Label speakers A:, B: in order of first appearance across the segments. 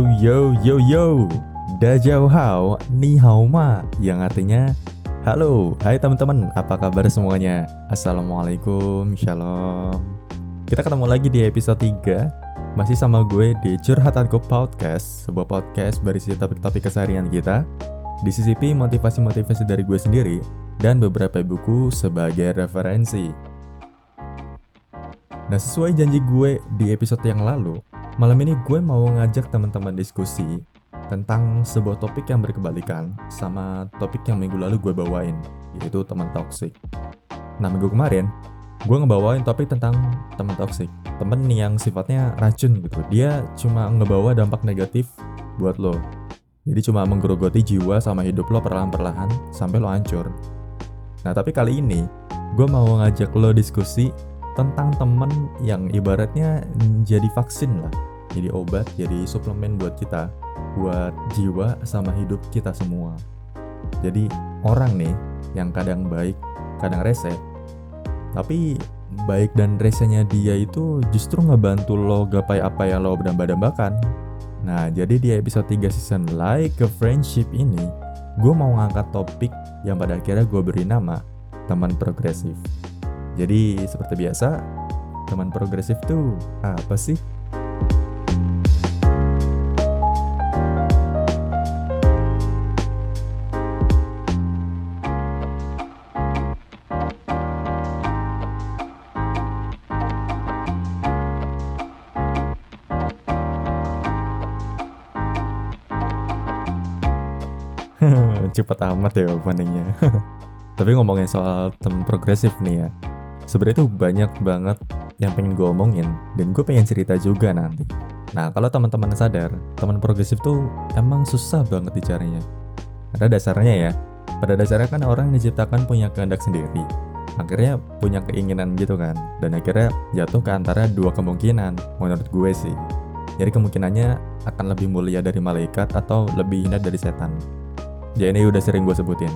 A: Yo yo yo. Yo Dajau hao Ni hao ma Yang artinya Halo, hai teman-teman Apa kabar semuanya? Assalamualaikum, Shalom. Kita ketemu lagi di episode 3 Masih sama gue di Curhatanku Podcast Sebuah podcast berisi topik-topik keseharian kita. Disisipi motivasi-motivasi dari gue sendiri Dan beberapa buku sebagai referensi. Nah sesuai janji gue di episode yang lalu Malam ini gue mau ngajak teman-teman diskusi tentang sebuah topik yang berkebalikan sama topik yang minggu lalu gue bawain, yaitu teman toksik. Nah minggu kemarin, gue ngebawain topik tentang teman toksik, temen yang sifatnya racun gitu. Dia cuma ngebawa dampak negatif buat lo. Jadi cuma menggerogoti jiwa sama hidup lo perlahan-perlahan sampai lo hancur. Nah tapi kali ini, gue mau ngajak lo diskusi tentang temen yang ibaratnya jadi vaksin lah jadi obat, jadi suplemen buat kita, buat jiwa sama hidup kita semua. Jadi orang nih yang kadang baik, kadang rese, tapi baik dan resenya dia itu justru ngebantu lo gapai apa yang lo damba-dambakan. Nah, jadi di episode 3 season Like a Friendship ini, gue mau ngangkat topik yang pada akhirnya gue beri nama teman progresif. Jadi seperti biasa, teman progresif tuh apa sih? Cepat amat ya openingnya. Tapi ngomongin soal temen progresif nih ya. Sebenarnya tuh banyak banget yang pengen gue omongin dan gue pengen cerita juga nanti. Nah kalau teman-teman sadar, teman progresif tuh emang susah banget dicarinya. Karena dasarnya ya, pada dasarnya kan orang diciptakan punya kehendak sendiri. Akhirnya punya keinginan gitu kan. Dan akhirnya jatuh ke antara dua kemungkinan menurut gue sih. Jadi kemungkinannya akan lebih mulia dari malaikat atau lebih hina dari setan. Ya ini udah sering gue sebutin.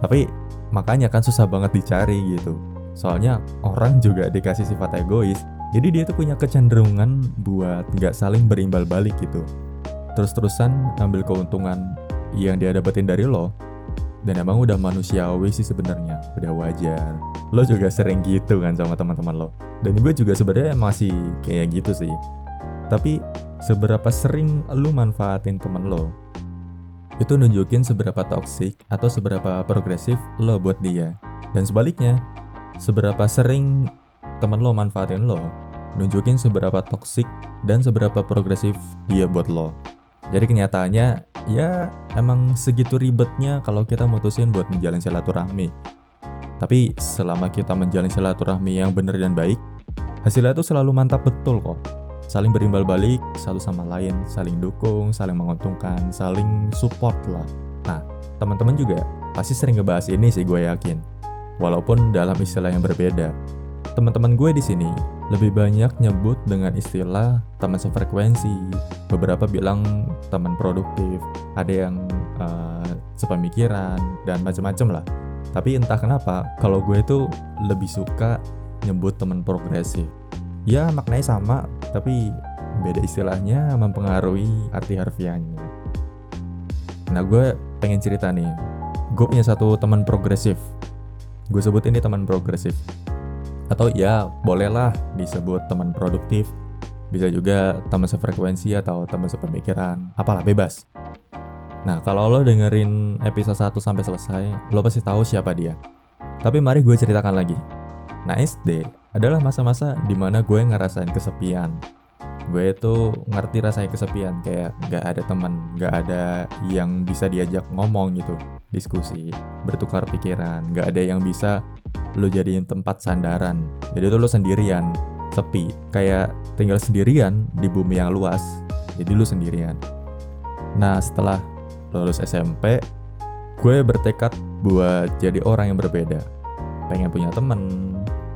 A: Tapi makanya kan susah banget dicari gitu. Soalnya orang juga dikasih sifat egois. Jadi dia tuh punya kecenderungan buat nggak saling berimbal balik gitu. Terus-terusan ngambil keuntungan yang dia dapetin dari lo. Dan emang udah manusiawi sih sebenarnya, udah wajar. Lo juga sering gitu kan sama teman-teman lo. Dan gue juga sebenarnya masih kayak gitu sih. Tapi seberapa sering lo manfaatin temen lo itu nunjukin seberapa toksik atau seberapa progresif lo buat dia. Dan sebaliknya, seberapa sering temen lo manfaatin lo, nunjukin seberapa toksik dan seberapa progresif dia buat lo. Jadi kenyataannya, ya emang segitu ribetnya kalau kita mutusin buat menjalin silaturahmi. Tapi selama kita menjalin silaturahmi yang benar dan baik, hasilnya tuh selalu mantap betul kok saling berimbal balik satu sama lain, saling dukung, saling menguntungkan, saling support lah. Nah, teman-teman juga pasti sering ngebahas ini sih gue yakin. Walaupun dalam istilah yang berbeda. Teman-teman gue di sini lebih banyak nyebut dengan istilah teman sefrekuensi. Beberapa bilang teman produktif, ada yang uh, sepemikiran dan macam-macam lah. Tapi entah kenapa, kalau gue itu lebih suka nyebut teman progresif ya maknanya sama tapi beda istilahnya mempengaruhi arti harfiahnya nah gue pengen cerita nih gue punya satu teman progresif gue sebut ini teman progresif. Atau ya bolehlah disebut teman produktif. Bisa juga teman sefrekuensi atau teman sepemikiran. Apalah bebas. Nah kalau lo dengerin episode 1 sampai selesai lo pasti tahu siapa dia. Tapi mari gue ceritakan lagi. Nah SD adalah masa-masa di mana gue ngerasain kesepian gue itu ngerti rasanya kesepian kayak gak ada teman gak ada yang bisa diajak ngomong gitu diskusi bertukar pikiran gak ada yang bisa lo jadiin tempat sandaran. Jadi tuh lo sendirian sepi kayak tinggal sendirian di bumi yang luas jadi lo sendirian. Nah setelah lulus SMP gue bertekad buat jadi orang yang berbeda. Pengen punya temen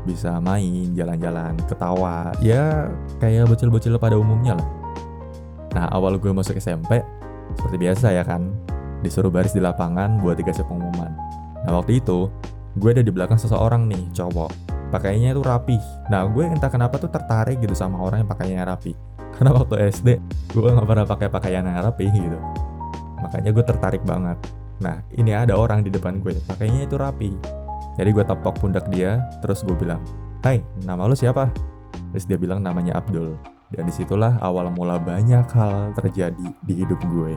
A: bisa main, jalan-jalan, ketawa, ya kayak bocil-bocil pada umumnya lah. Nah awal gue masuk SMP, seperti biasa ya kan, disuruh baris di lapangan buat dikasih pengumuman. Nah waktu itu, gue ada di belakang seseorang nih, cowok. Pakainya itu rapi. Nah gue entah kenapa tuh tertarik gitu sama orang yang pakainya rapi. karena waktu SD gue nggak pernah pakai pakaian yang rapi gitu makanya gue tertarik banget nah ini ada orang di depan gue pakainya itu rapi jadi gue tepok pundak dia terus gue bilang Hai nama lu siapa? Terus dia bilang namanya Abdul. Dan di situlah awal mula banyak hal terjadi di hidup gue.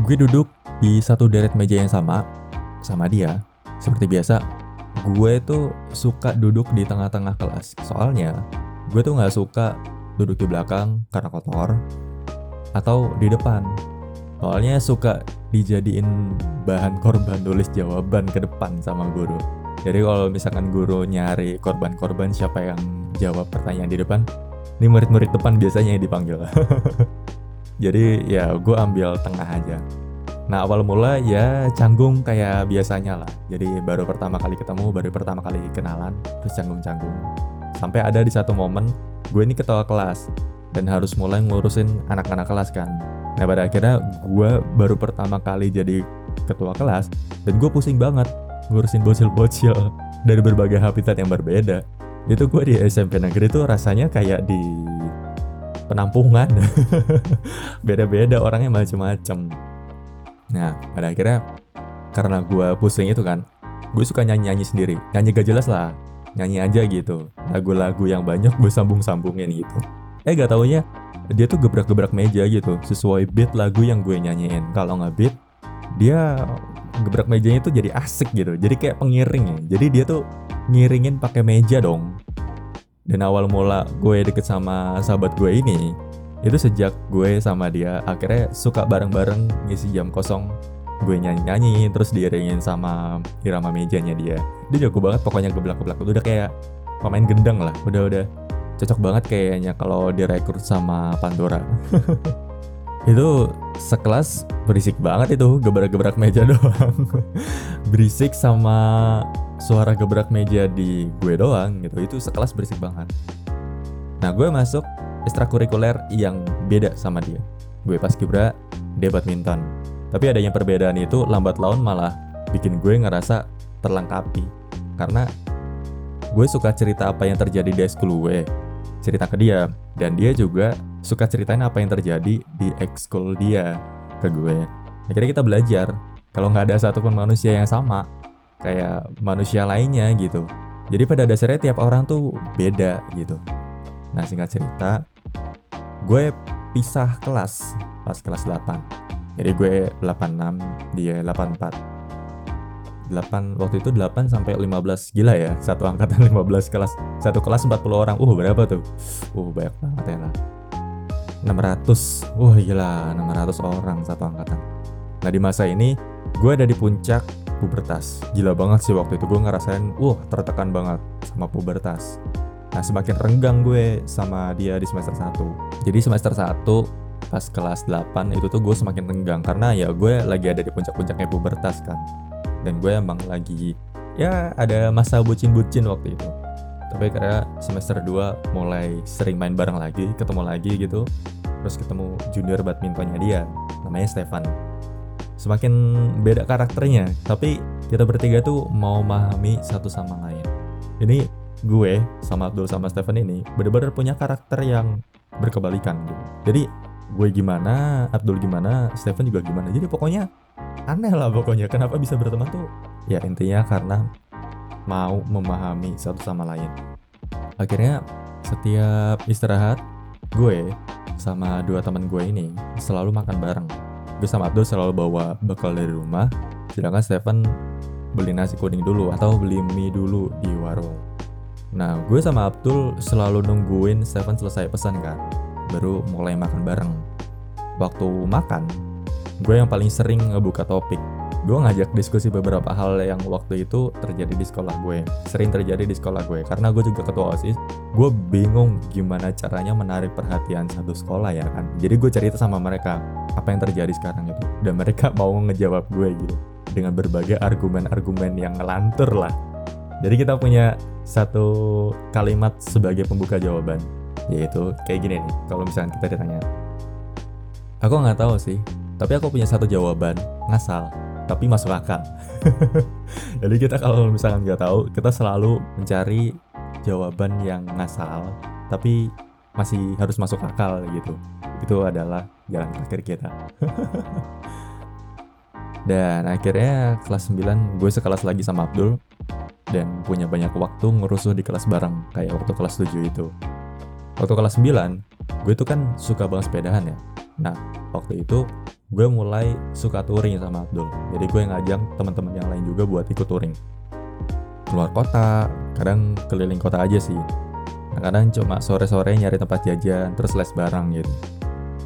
A: Gue duduk di satu deret meja yang sama sama dia. Seperti biasa gue tuh suka duduk di tengah-tengah kelas. Soalnya gue tuh nggak suka duduk di belakang karena kotor atau di depan. Soalnya suka dijadiin bahan korban tulis jawaban ke depan sama guru. Jadi kalau misalkan guru nyari korban-korban siapa yang jawab pertanyaan di depan? Ini murid-murid depan biasanya yang dipanggil. Jadi ya gue ambil tengah aja. Nah awal mula ya canggung kayak biasanya lah. Jadi baru pertama kali ketemu baru pertama kali kenalan terus canggung-canggung. Sampai ada di satu momen gue ini ketua kelas dan harus mulai ngurusin anak-anak kelas kan. Nah pada akhirnya gue baru pertama kali jadi ketua kelas dan gue pusing banget ngurusin bocil-bocil dari berbagai habitat yang berbeda. Itu gue di SMP negeri tuh rasanya kayak di penampungan. Beda-beda orangnya macem-macem. Nah pada akhirnya karena gue pusing itu kan gue suka nyanyi-nyanyi sendiri. Nyanyi gak jelas lah nyanyi aja gitu. Lagu-lagu yang banyak gue sambung-sambungin gitu eh gak taunya dia tuh gebrak-gebrak meja gitu sesuai beat lagu yang gue nyanyiin. Kalau nggak beat dia gebrak mejanya tuh jadi asik gitu jadi kayak pengiring ya. Jadi dia tuh ngiringin pakai meja dong. Dan awal mula gue deket sama sahabat gue ini itu sejak gue sama dia akhirnya suka bareng-bareng ngisi jam kosong. Gue nyanyi-nyanyi terus diiringin sama irama mejanya dia. Dia jago banget pokoknya geblak-geblak udah kayak pemain gendang lah udah-udah cocok banget kayaknya kalau direkrut sama Pandora. Itu sekelas berisik banget itu gebrak-gebrak meja doang. Berisik sama suara gebrak meja di gue doang gitu. Itu sekelas berisik banget. Nah gue masuk ekstrakurikuler yang beda sama dia. Gue pas kibra dia badminton. Tapi adanya perbedaan itu lambat laun malah bikin gue ngerasa terlengkapi. Karena gue suka cerita apa yang terjadi di ekskul gue cerita ke dia dan dia juga suka ceritain apa yang terjadi di ekskul dia ke gue akhirnya kita belajar kalau nggak ada satupun manusia yang sama kayak manusia lainnya gitu. Jadi pada dasarnya tiap orang tuh beda gitu. Nah singkat cerita, gue pisah kelas pas kelas 8. Jadi gue 86, dia 84. 8 waktu itu 8 sampai 15 gila ya satu angkatan 15 kelas satu kelas 40 orang uh berapa tuh uh banyak banget ya lah 600 wah gila 600 orang satu angkatan nah di masa ini gue ada di puncak pubertas. Gila banget sih waktu itu gue ngerasain, wah tertekan banget sama pubertas. Nah semakin renggang gue sama dia di semester 1. Jadi semester 1 pas kelas 8 itu tuh gue semakin renggang karena ya gue lagi ada di puncak-puncaknya pubertas kan. Dan gue emang lagi ya ada masa bucin-bucin waktu itu. Tapi karena semester 2 mulai sering main bareng lagi, ketemu lagi gitu. Terus ketemu junior badmintonnya dia, namanya Stefan semakin beda karakternya tapi kita bertiga tuh mau memahami satu sama lain ini gue sama Abdul sama Stephen ini bener-bener punya karakter yang berkebalikan gitu. jadi gue gimana Abdul gimana Stephen juga gimana jadi pokoknya aneh lah pokoknya kenapa bisa berteman tuh? Ya intinya karena mau memahami satu sama lain. Akhirnya setiap istirahat gue sama dua teman gue ini selalu makan bareng. Gue sama Abdul selalu bawa bekal dari rumah sedangkan Stephen beli nasi kuning dulu atau beli mie dulu di warung. Nah gue sama Abdul selalu nungguin Stephen selesai pesan kan baru mulai makan bareng. Waktu makan gue yang paling sering ngebuka topik. Gue ngajak diskusi beberapa hal yang waktu itu terjadi di sekolah gue. Sering terjadi di sekolah gue. Karena gue juga ketua osis gue bingung gimana caranya menarik perhatian satu sekolah ya kan? Jadi gue cerita sama mereka apa yang terjadi sekarang itu. Dan mereka mau ngejawab gue gitu. Dengan berbagai argumen-argumen yang ngelantur lah. Jadi kita punya satu kalimat sebagai pembuka jawaban. Yaitu kayak gini nih kalau misalnya kita ditanya. Aku nggak tahu sih tapi aku punya satu jawaban ngasal tapi masuk akal. Jadi kita kalau misalkan nggak tahu kita selalu mencari jawaban yang ngasal tapi masih harus masuk akal gitu. Itu adalah jalan terakhir kita. Dan akhirnya kelas 9 gue sekelas lagi sama Abdul dan punya banyak waktu ngerusuh di kelas bareng kayak waktu kelas 7 itu. Waktu kelas 9 gue tuh kan suka banget sepedahan ya. Nah waktu itu gue mulai suka touring sama Abdul. Jadi gue ngajak teman-teman yang lain juga buat ikut touring. Keluar kota kadang keliling kota aja sih. Nah, kadang cuma sore-sore nyari tempat jajan terus les bareng gitu.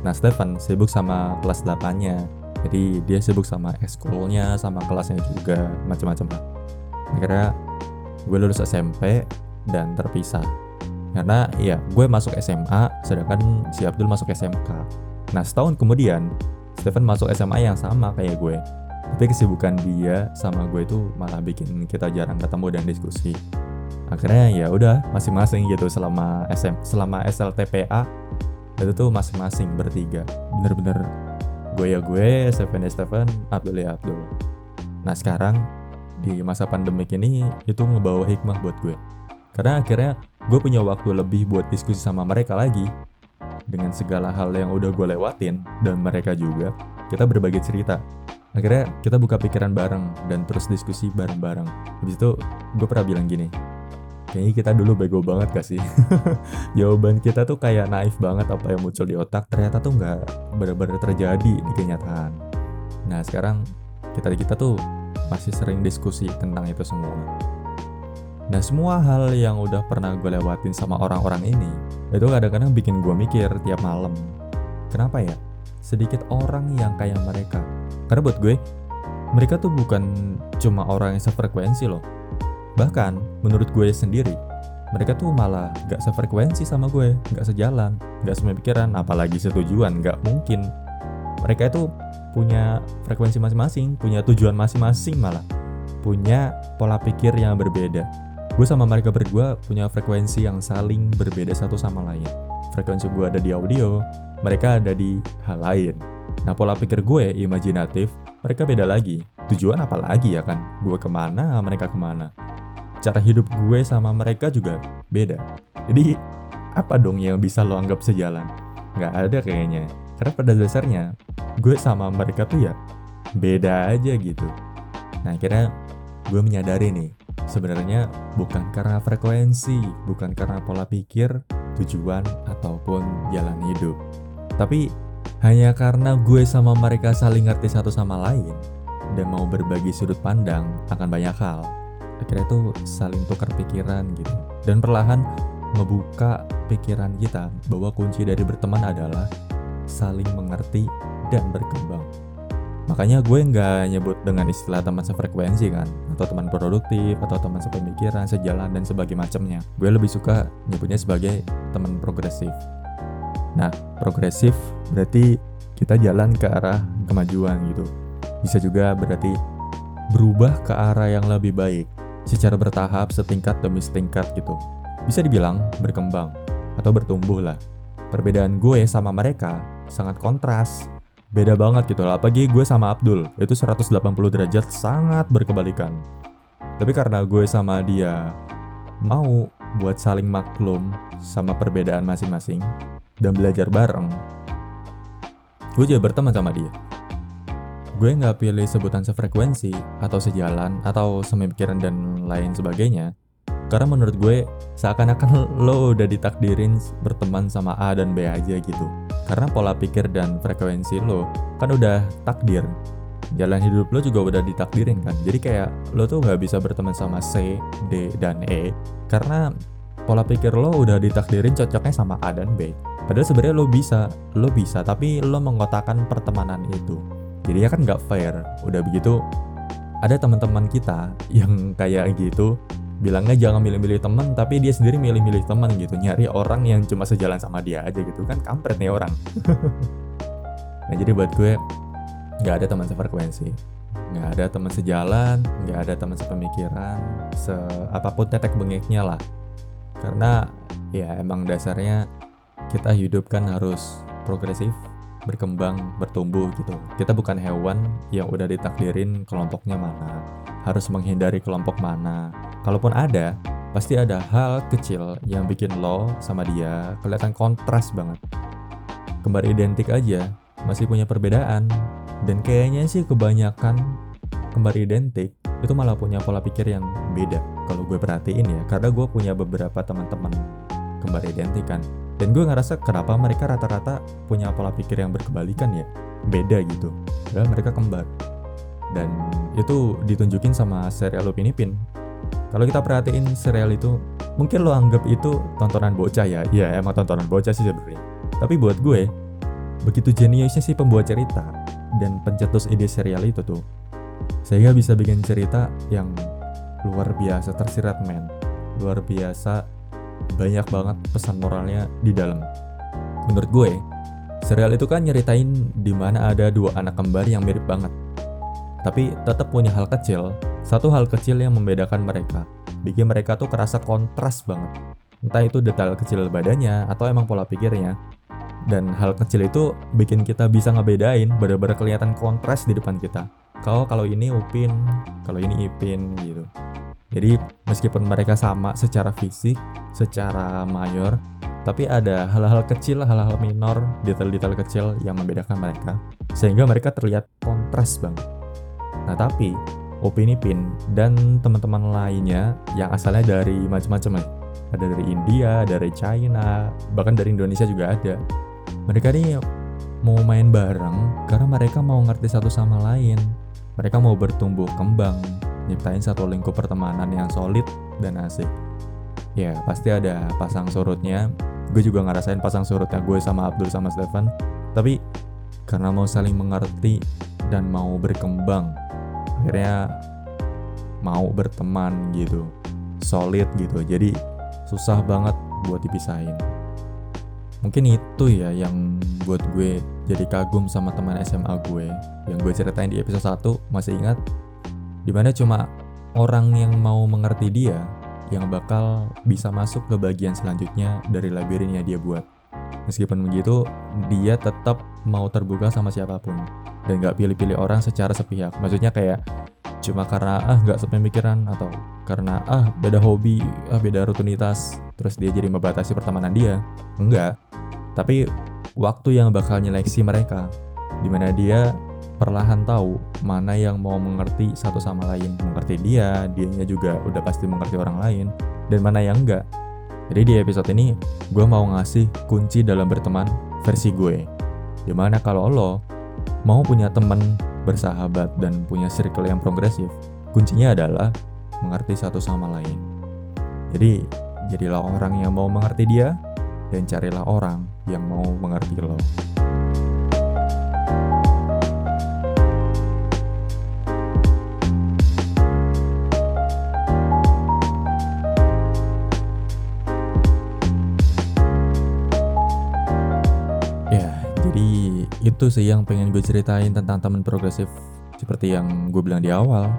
A: Nah Stefan sibuk sama kelas 8 nya jadi dia sibuk sama ekskulnya sama kelasnya juga macam-macam lah. Akhirnya gue lulus SMP dan terpisah. Karena ya gue masuk SMA sedangkan si Abdul masuk SMK nah setahun kemudian Stephen masuk SMA yang sama kayak gue. Tapi kesibukan dia sama gue itu malah bikin kita jarang ketemu dan diskusi. Akhirnya ya udah masing-masing gitu selama SM selama SLTPA itu tuh masing-masing bertiga. Bener-bener gue ya gue Stephen ya Stephen Abdul ya Abdul. Nah sekarang di masa pandemik ini itu ngebawa hikmah buat gue. Karena akhirnya gue punya waktu lebih buat diskusi sama mereka lagi dengan segala hal yang udah gue lewatin dan mereka juga kita berbagi cerita. Akhirnya kita buka pikiran bareng dan terus diskusi bareng-bareng. Habis itu gue pernah bilang gini kayaknya kita dulu bego banget gak sih? Jawaban kita tuh kayak naif banget apa yang muncul di otak ternyata tuh nggak benar-benar terjadi di kenyataan. Nah sekarang kita kita tuh masih sering diskusi tentang itu semua Nah semua hal yang udah pernah gue lewatin sama orang-orang ini Itu kadang-kadang bikin gue mikir tiap malam. Kenapa ya? Sedikit orang yang kayak mereka. Karena buat gue Mereka tuh bukan cuma orang yang sefrekuensi loh. Bahkan menurut gue sendiri Mereka tuh malah gak sefrekuensi sama gue. Gak sejalan Gak pikiran, Apalagi setujuan Gak mungkin. Mereka itu punya frekuensi masing-masing Punya tujuan masing-masing malah. Punya pola pikir yang berbeda gue sama mereka berdua punya frekuensi yang saling berbeda satu sama lain. Frekuensi gue ada di audio, mereka ada di hal lain. Nah pola pikir gue imajinatif, mereka beda lagi. Tujuan apa lagi ya kan? Gue ke mana, mereka ke mana. Cara hidup gue sama mereka juga beda. Jadi apa dong yang bisa lo anggap sejalan? Gak ada kayaknya. Karena pada dasarnya gue sama mereka tuh ya beda aja gitu. Nah akhirnya gue menyadari nih Sebenarnya bukan karena frekuensi, bukan karena pola pikir, tujuan, ataupun jalan hidup. Tapi hanya karena gue sama mereka saling ngerti satu sama lain dan mau berbagi sudut pandang akan banyak hal. Akhirnya tuh saling tukar pikiran gitu. Dan perlahan membuka pikiran kita bahwa kunci dari berteman adalah saling mengerti dan berkembang. Makanya gue nggak nyebut dengan istilah teman sefrekuensi kan, atau teman produktif, atau teman sepemikiran, sejalan dan sebagainya macamnya. Gue lebih suka nyebutnya sebagai teman progresif. Nah, progresif berarti kita jalan ke arah kemajuan gitu. Bisa juga berarti berubah ke arah yang lebih baik, secara bertahap, setingkat demi setingkat gitu. Bisa dibilang berkembang atau bertumbuh lah. Perbedaan gue sama mereka sangat kontras beda banget gitu lah apalagi gue sama Abdul itu 180 derajat sangat berkebalikan. Tapi karena gue sama dia mau buat saling maklum sama perbedaan masing-masing dan belajar bareng gue juga berteman sama dia. Gue nggak pilih sebutan sefrekuensi atau sejalan atau sememikiran dan lain sebagainya karena menurut gue seakan-akan lo udah ditakdirin berteman sama A dan B aja gitu karena pola pikir dan frekuensi lo kan udah takdir. Jalan hidup lo juga udah ditakdirin kan. Jadi kayak lo tuh nggak bisa berteman sama C, D, dan E karena pola pikir lo udah ditakdirin cocoknya sama A dan B. Padahal sebenarnya lo bisa lo bisa tapi lo mengotakan pertemanan itu. Jadi ya kan nggak fair. Udah begitu ada teman-teman kita yang kayak gitu bilangnya jangan milih-milih teman tapi dia sendiri milih-milih teman gitu. Nyari orang yang cuma sejalan sama dia aja gitu. Kan kampret nih orang. Nah jadi buat gue nggak ada teman sefrekuensi. Nggak ada teman sejalan nggak ada teman sepemikiran se apa pun tetek bengeknya lah. Karena ya emang dasarnya kita hidup kan harus progresif berkembang, bertumbuh gitu. Kita bukan hewan yang udah ditakdirin kelompoknya mana, harus menghindari kelompok mana. Kalaupun ada, pasti ada hal kecil yang bikin lo sama dia kelihatan kontras banget. Kembar identik aja, masih punya perbedaan. Dan kayaknya sih kebanyakan kembar identik itu malah punya pola pikir yang beda kalau gue perhatiin ya. Karena gue punya beberapa teman-teman kembar identik kan. Dan gue ngerasa kenapa mereka rata-rata punya pola pikir yang berkebalikan ya. Beda gitu. Padahal mereka kembar. Dan itu ditunjukin sama serial Upin Ipin kalau kita perhatiin serial itu mungkin lo anggap itu tontonan bocah ya ya emang tontonan bocah sih sebenarnya tapi buat gue begitu jeniusnya sih pembuat cerita dan pencetus ide serial itu tuh sehingga bisa bikin cerita yang luar biasa tersirat men luar biasa banyak banget pesan moralnya di dalam. Menurut gue, serial itu kan nyeritain di mana ada dua anak kembar yang mirip banget. Tapi tetap punya hal kecil, satu hal kecil yang membedakan mereka. Bikin mereka tuh kerasa kontras banget. Entah itu detail kecil badannya atau emang pola pikirnya. Dan hal kecil itu bikin kita bisa ngebedain benar-benar kelihatan kontras di depan kita. Kalau kalau ini Upin, kalau ini Ipin gitu. Jadi meskipun mereka sama secara fisik, secara mayor, tapi ada hal-hal kecil, hal-hal minor, detail-detail kecil yang membedakan mereka, sehingga mereka terlihat kontras banget. Nah tapi Opini Pin dan teman-teman lainnya yang asalnya dari macam-macam ya, ada dari India, dari China, bahkan dari Indonesia juga ada. Mereka ini mau main bareng karena mereka mau ngerti satu sama lain. Mereka mau bertumbuh kembang, nyiptain satu lingkup pertemanan yang solid dan asik. Ya, pasti ada pasang surutnya. Gue juga ngerasain pasang surutnya gue sama Abdul sama Stefan. Tapi karena mau saling mengerti dan mau berkembang, akhirnya mau berteman gitu. Solid gitu. Jadi susah banget buat dipisahin. Mungkin itu ya yang buat gue jadi kagum sama teman SMA gue yang gue ceritain di episode 1 masih ingat Di mana cuma orang yang mau mengerti dia yang bakal bisa masuk ke bagian selanjutnya dari labirin yang dia buat. Meskipun begitu, dia tetap mau terbuka sama siapa pun dan gak pilih-pilih orang secara sepihak. Maksudnya kayak cuma karena ah nggak sepemikiran atau karena ah beda hobi, ah beda rutinitas, terus dia jadi membatasi pertemanan dia. Enggak. Tapi waktu yang bakal nyeleksi mereka, di mana dia perlahan tahu mana yang mau mengerti satu sama lain mengerti dia dianya juga udah pasti mengerti orang lain dan mana yang enggak jadi di episode ini gue mau ngasih kunci dalam berteman versi gue di mana kalau lo mau punya teman bersahabat dan punya circle yang progresif kuncinya adalah mengerti satu sama lain jadi jadilah orang yang mau mengerti dia dan carilah orang yang mau mengerti lo. Itu sih yang pengen gue ceritain tentang teman progresif seperti yang gue bilang di awal.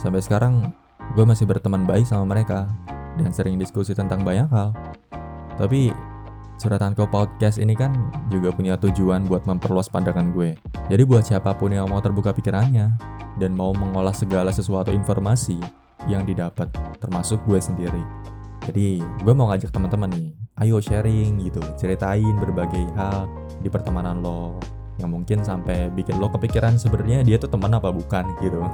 A: Sampai sekarang gue masih berteman baik sama mereka dan sering diskusi tentang banyak hal. Tapi curhatan ke podcast ini kan juga punya tujuan buat memperluas pandangan gue. Jadi buat siapa pun yang mau terbuka pikirannya dan mau mengolah segala sesuatu informasi yang didapat, termasuk gue sendiri. Jadi gue mau ngajak teman-teman nih, ayo sharing gitu, ceritain berbagai hal di pertemanan lo yang mungkin sampai bikin lo kepikiran sebenarnya dia tuh teman apa bukan gitu.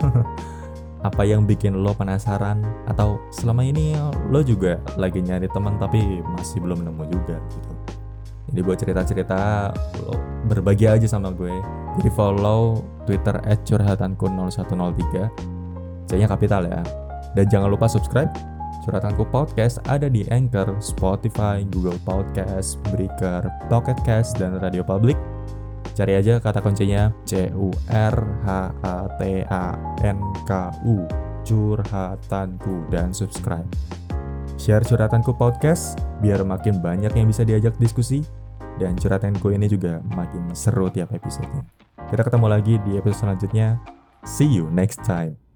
A: Apa yang bikin lo penasaran? Atau selama ini lo juga lagi nyari teman tapi masih belum nemu juga gitu. Jadi buat cerita-cerita lo berbagi aja sama gue. Jadi follow twitter at curhatanku 0103 c kapital ya. Dan jangan lupa subscribe Curhatanku Podcast ada di Anchor, Spotify, Google Podcast, Breaker, Pocket Cast, dan Radio Public. Cari aja kata kuncinya C U R H A T A N K U curhatanku dan subscribe. Share curhatanku podcast biar makin banyak yang bisa diajak diskusi dan curhatanku ini juga makin seru tiap episodenya. Kita ketemu lagi di episode selanjutnya. See you next time.